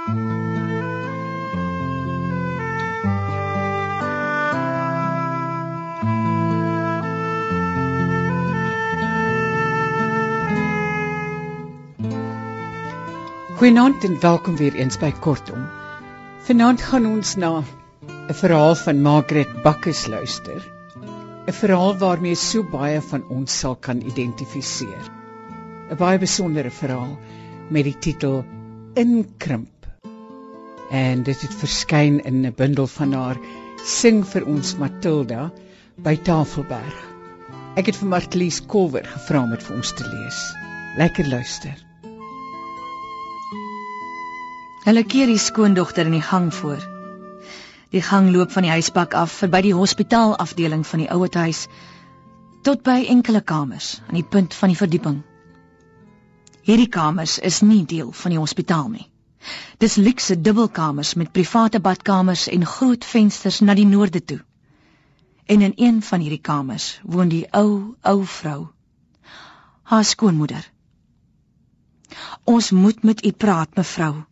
Goeienaand en welkom weer eens by Kortom. Vanaand gaan ons na 'n verhaal van Margaret Bakkes luister. 'n Verhaal waarmee so baie van ons sal kan identifiseer. 'n Baie besondere verhaal met die titel Inkrimp. En dit het verskyn in 'n bundel van haar Sing vir ons Matilda by Tafelberg. Ek het vir Martlies Kolwer gevra om dit vir ons te lees. Lekker luister. Hulle keer die skoondogter in die gang voor. Die gang loop van die huisbak af verby die hospitaalafdeling van die ouerhuis tot by enkele kamers aan die punt van die verdieping. Hierdie kamers is nie deel van die hospitaal nie. Dis luukse dubbelkamers met private badkamers en groot vensters na die noorde toe. En in een van hierdie kamers woon die ou, ou vrou, haar skoonmoeder. Ons moet met u praat, mevrou,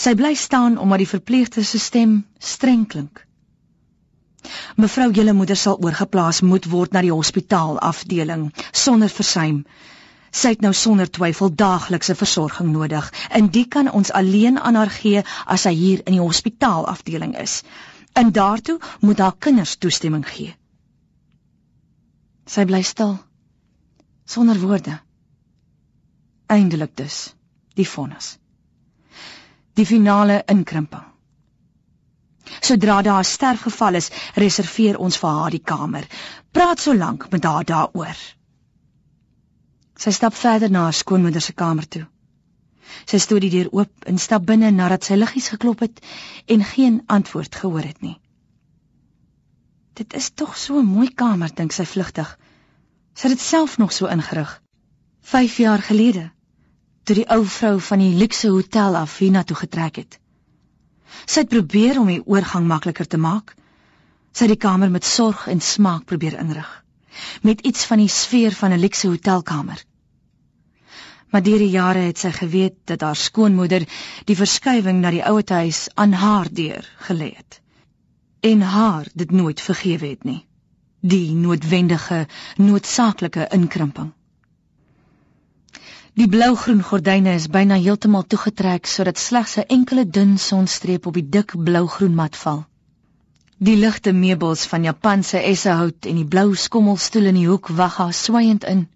Sy bly staan omdat die verpleegster se stem streng klink. Mevrou julle moeder sal oorgeplaas moet word na die hospitaal afdeling sonder versuim. Sy het nou sonder twyfel daaglikse versorging nodig en dit kan ons alleen aan haar gee as sy hier in die hospitaal afdeling is. En daartoe moet haar kinders toestemming gee. Sy bly stil sonder woorde. Eindelik dus die vonnis die finale inkrimping. Sodra daar 'n sterfgeval is, reserveer ons vir haar die kamer. Praat so lank met haar daaroor. Sy stap verder na haar skoonmoeder se kamer toe. Sy stoot die deur oop en stap binne nadat sy liggies geklop het en geen antwoord gehoor het nie. Dit is tog so 'n mooi kamer, dink sy vlugtig. Sy het dit self nog so ingerig. 5 jaar gelede toe die ou vrou van die luukse hotel af hiernatoe getrek het. Sy het probeer om die oorgang makliker te maak. Sy het die kamer met sorg en smaak probeer inrig, met iets van die sfeer van 'n luukse hotelkamer. Maar deur die jare het sy geweet dat haar skoonmoeder die verskywing na die ouete huis aan haar deur gelê het en haar dit nooit vergewe het nie. Die noodwendige, noodsaaklike inkrimping. Die blou-groen gordyne is byna heeltemal toegetrek sodat slegs 'n enkele dun sonstreep op die dik blou-groen mat val. Die ligte meubels van Japanse essehout en die blou skommelstoel in die hoek wag haar swaiend in.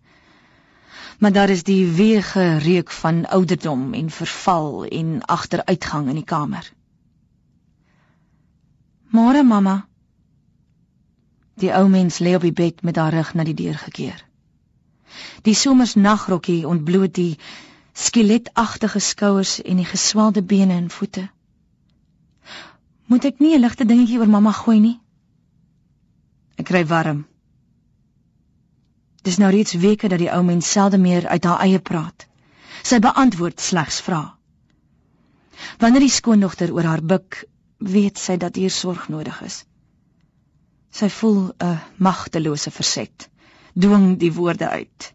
Maar daar is die weege reuk van ouderdom en verval en agteruitgang in die kamer. Môre mamma. Die ou mens lê op die bed met haar rug na die deur gekeer. Die somers nagrokkie ontbloot die skeletagtige skouers en die geswelde bene en voete. Moet ek nie 'n ligte dingetjie oor mamma gooi nie? Ek kry warm. Dis nou reeds weke dat die ou mens selde meer uit haar eie praat. Sy beantwoord slegs vrae. Wanneer die skoondogter oor haar buik, weet sy dat hier sorg nodig is. Sy voel 'n magtelose verset dwing die woorde uit.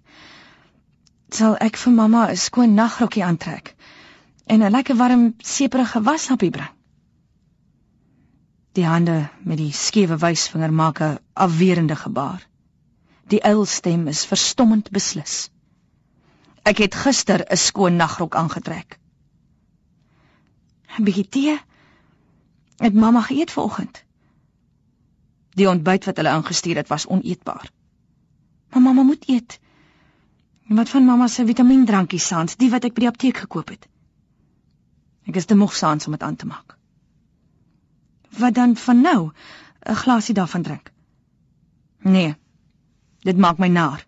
Sal ek vir mamma 'n skoon nagrokkie aantrek en 'n lekker warm seperige washappie bring? Die hande met die skewe wysvinger maak 'n afwerende gebaar. Die uilstem is verstommend beslis. Ek het gister 'n skoon nagrok aangetrek. 'n Bietjie tee? Het mamma geëet vanoggend? Die ontbyt wat hulle aangestuur het was oneetbaar. Maar mamma moet eet. Wat van mamma se vitamindrankies saans, die wat ek by die apteek gekoop het? Ek is te moeg saans om dit aan te maak. Wat dan van nou? 'n Glasie daarvan drink. Nee. Dit maak my naar.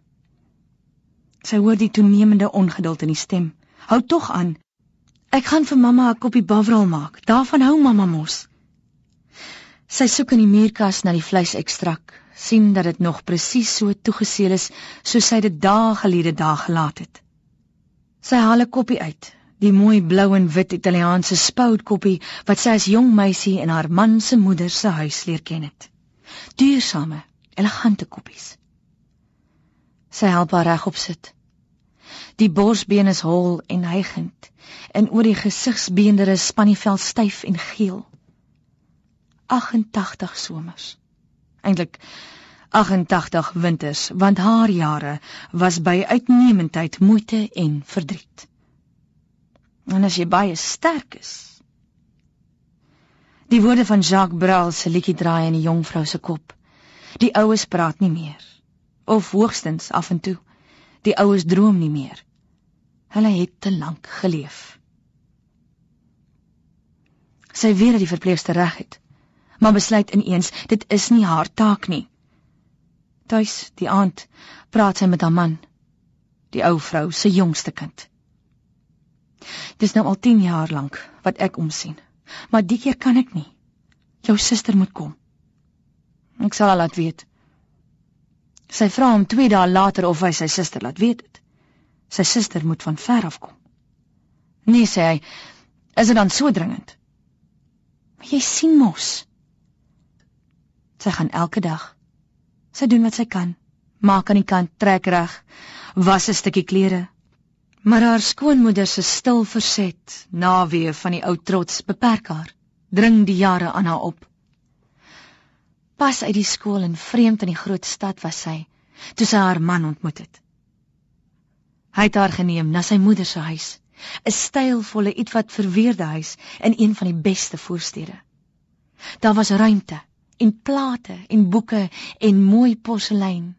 Sy hoor die toenemende ongeduld in die stem. Hou tog aan. Ek gaan vir mamma 'n koppie bavrol maak. Daarvan hou mamma mos. Sy soek in die muurkas na die vleisekstrak, sien dat dit nog presies so toegeseel is soos sy dit dae gelede daar gelaat het. Sy haal 'n koppie uit, die mooi blou en wit Italiaanse spoutkoppie wat sy as jong meisie in haar man se moeder se huis leer ken het. Duursame, elegante koppies. Sy help haar regop sit. Die borsbeen is hol en hygend en oor die gesigsbeendere span die vel styf en geel. 88 somers. Eintlik 88 winters, want haar jare was by uitnemendheid moeite en verdriet. En as jy baie sterk is. Die woorde van Jacques Brel se liedjie draai in die jong vrou se kop. Die oues praat nie meer of hoogstens af en toe. Die oues droom nie meer. Hulle het te lank geleef. Sy weet dat die verpleegster reg het, maar besluit ineens dit is nie haar taak nie. Tuis die aand praat sy met haar man, die ou vrou se jongste kind. Dis nou al 10 jaar lank wat ek omsien, maar die keer kan ek nie. Jou suster moet kom. Ek sal haar laat weet. Sy vra hom 2 dae later of hy sy suster laat weet het. Sy suster moet van ver af kom. Nee, sê hy, is dit dan so dringend? Maar jy sien mos. Sy gaan elke dag. Sy doen wat sy kan. Maak aan die kant, trek reg, was 'n stukkie klere. Maar haar skoonmoeder se stil verset, nawee van die ou trots beperk haar, dring die jare aan haar op. Pas uit die skool en vreemd in die groot stad was sy, toe sy haar man ontmoet het. Hy het haar geneem na sy moeder se huis, 'n stylvolle, ietwat verweerde huis in een van die beste voorstede. Daar was ruimte en plate en boeke en mooi porselein,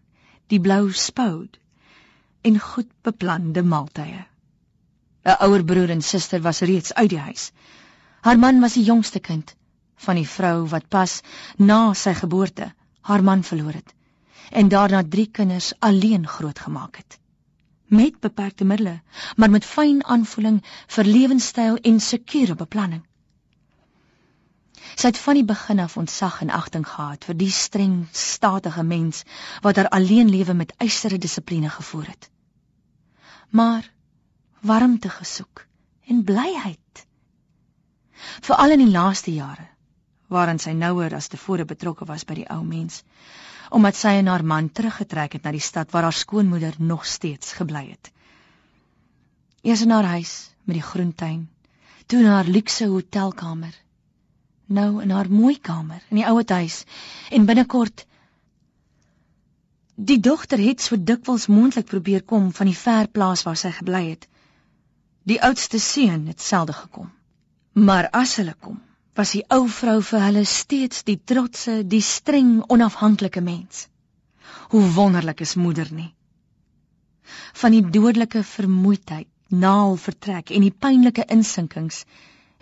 die blou spout en goed beplande maaltye. 'n Ouer broer en suster was reeds uit die huis. Haar man was die jongste kind van die vrou wat pas na sy geboorte haar man verloor het en daarna drie kinders alleen grootgemaak het. Met beperkte middele maar met fyn aanvoeling vir lewenstyl en sekure beplanning. Sy het van die begin af ontzag en agting gehad vir die streng statige mens wat haar alleen lewe met eisere dissipline gevoer het. Maar warmte gesoek en blyheid. Veral in die laaste jare waarin sy nouer as tevore betrokke was by die ou mens, omdat sy en haar man teruggetrek het na die stad waar haar skoonmoeder nog steeds gebly het. Eers in haar huis met die groentuin, toe in haar luukse hotelkamer, nou in haar mooi kamer in die ouer huis en binnekort Die dogter het so dikwels moontlik probeer kom van die ver plaas waar sy gebly het. Die oudste seun het selde gekom. Maar as hulle kom, was die ou vrou vir hulle steeds die trotse, die streng, onafhanklike mens. Hoe wonderlik is moeder nie. Van die dodelike vermoeidheid, naal vertrek en die pynlike insinkings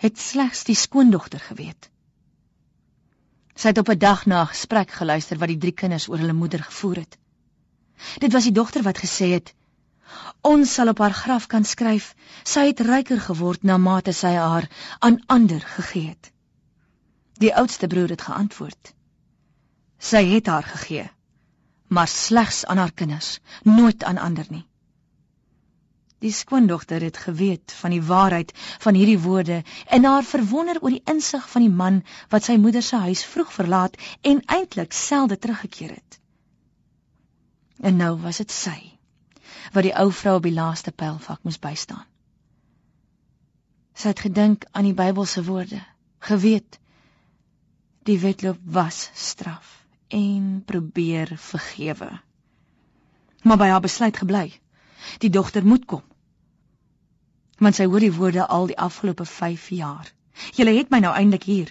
het slegs die skoondogter geweet. Sy het op 'n dag na 'n gesprek geluister wat die drie kinders oor hulle moeder gevoer het. Dit was die dogter wat gesê het: "Ons sal op haar graf kan skryf: Sy het ryker geword na mate sy haar aan ander gegee het." Die oudste broer het geantwoord. Sy het haar gegee, maar slegs aan haar kinders, nooit aan ander nie. Die skoondogter het geweet van die waarheid van hierdie woorde en haar verwonder oor die insig van die man wat sy moeder se huis vroeg verlaat en eintlik selde teruggekeer het. En nou was dit sy wat die ou vrou op die laaste pylvak moes bystaan. Sy het gedink aan die Bybelse woorde, geweet Die wedloop was straf en probeer vergewe. Maar by haar besluit gebly. Die dogter moet kom. Want sy hoor die woorde al die afgelope 5 jaar. Julle het my nou eintlik hier,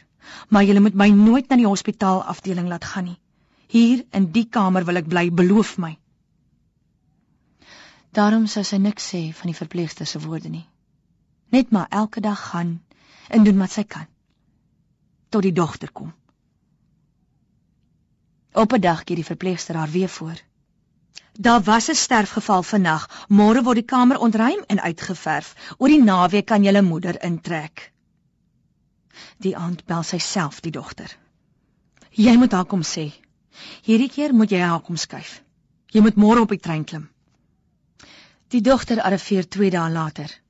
maar julle moet my nooit na die hospitaal afdeling laat gaan nie. Hier in die kamer wil ek bly, beloof my. Daarom sou sy niks sê van die verpleegster se woorde nie. Net maar elke dag gaan en doen wat sy kan tot die dogter kom. Op 'n dag gee die verpleegster haar weer voor. Daar was 'n sterfgeval vannag. Môre word die kamer ontruim en uitgeverf. Oor die naweek kan julle moeder intrek. Die aand bel sy self die dogter. Jy moet haar kom sê. Hierdie keer moet jy haar kom skuif. Jy moet môre op die trein klim. Die dogter arriveer 2 dae later.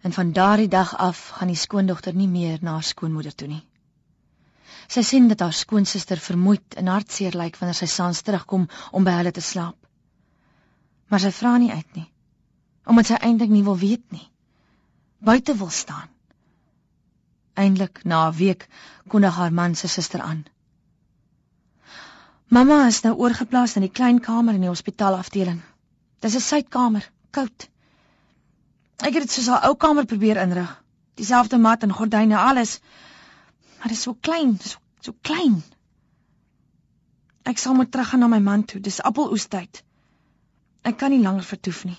En van daardie dag af gaan die skoondogter nie meer na haar skoonmoeder toe nie. Sy sien dat haar skoonsister vermoeid en hartseer lyk wanneer sy saans terugkom om by hulle te slaap. Maar sy vra nie uit nie. omdat sy eintlik nie wil weet nie. Buite wil staan. Eindelik na 'n week kondig haar man se suster aan. Mamma is nou oorgeplaas in die klein kamer in die hospitaalafdeling. Dis 'n sydkamer, koud. Ek het dit soos 'n ou kamer probeer inrig. Dieselfde mat en gordyne, alles. Maar dit is so klein, so so klein. Ek sal moet teruggaan na my man toe. Dis appeloestyd. Ek kan nie langer vertoef nie.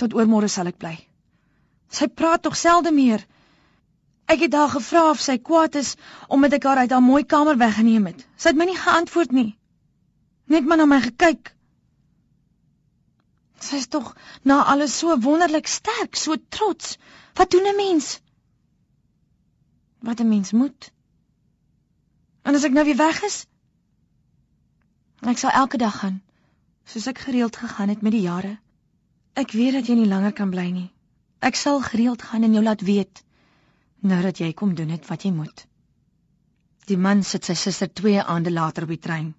Tot oormôre sal ek bly. Sy praat tog selde meer. Ek het haar gevra of sy kwaad is omdat ek haar uit haar mooi kamer weggeneem het. Sy het my nie geantwoord nie. Net maar na my gekyk. Sy is tog na alles so wonderlik sterk, so trots. Wat doen 'n mens? Wat 'n mens moet. En as ek nou weer weg is, ek sal elke dag gaan, soos ek gereeld gegaan het met die jare. Ek weet dat jy nie langer kan bly nie. Ek sal gereeld gaan en jou laat weet nou dat jy kom doen het wat jy moet. Die man sit sy suster 2 aande later op die trein.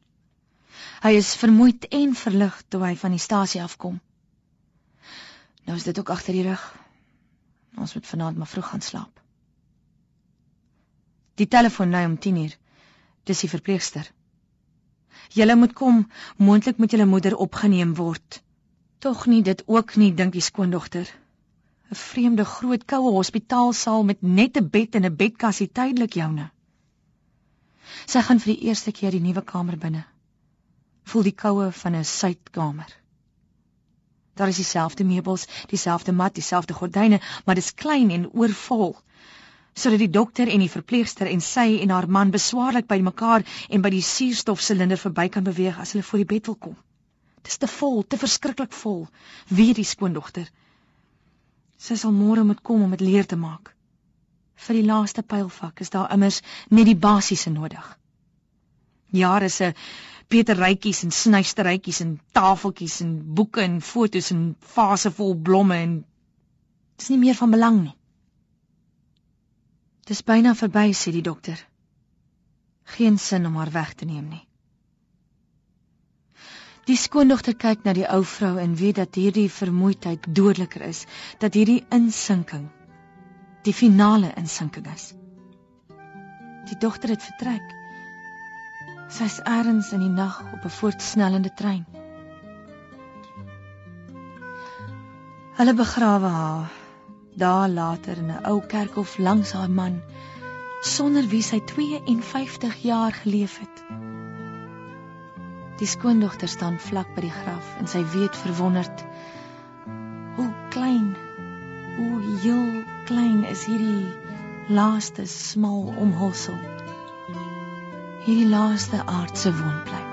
Hy is vermoeid en verlig toe hy van die stasie afkom. Nou is dit ook agter die rug. Ons moet vanaand maar vroeg gaan slaap. Die telefoon lui om 10:00. Dis die verpleegster. Julle moet kom, moontlik moet julle moeder opgeneem word. Tog nie dit ook nie, dink die skoondogter. 'n Vreemde groot koue hospitaalsaal met net 'n bed en 'n bedkassie tydelik joune. Sy gaan vir die eerste keer die nuwe kamer binne. Voel die koue van 'n suidkamer. Daar is dieselfde meubels, dieselfde mat, dieselfde gordyne, maar dit is klein en oorvol. Sodat die dokter en die verpleegster en sy en haar man beswaarlik by mekaar en by die suurstofsilinder verby kan beweeg as hulle voor die bed wil kom. Dis te vol, te verskriklik vol. Wie die skoondogter? Sy sal môre moet kom om dit leer te maak. Vir die laaste pylvak is daar immers net die basiese nodig. Jare se peterytjies en snysterytjies en tafeltjies en boeke en fotos en vase vol blomme en dis nie meer van belang nie. Dis byna verby sê die dokter. Geen sin om haar weg te neem nie. Die skoondogter kyk na die ou vrou en weet dat hierdie vermoeidheid dodeliker is, dat hierdie insinking die finale insinking is. Die dogter het vertrek. Sy's eers in die nag op 'n voortsnellende trein. Hulle begrawe haar dae later in 'n ou kerkhof langs haar man sonder wie sy 52 jaar geleef het. Die skoondogter staan vlak by die graf en sy weet verwonderd hoe klein, hoe heel klein is hierdie laaste smal omhulsel hierdie laaste aardse woonplek.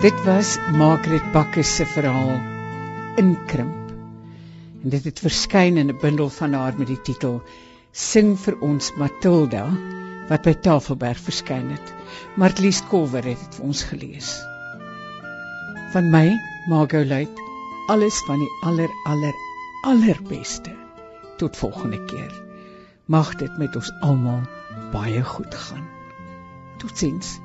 Dit was Margaret Bakker se verhaal Inkrimp. En dit het verskyn in 'n bundel van haar met die titel Sing vir ons Matilda wat by Tafelberg verskyn het. Martlies Kolwer het dit vir ons gelees. Van my, Margot Luit, alles van die aller aller allerbeste. Tot volgende keer. Mag dit met ons almal baie goed gaan. Totsiens.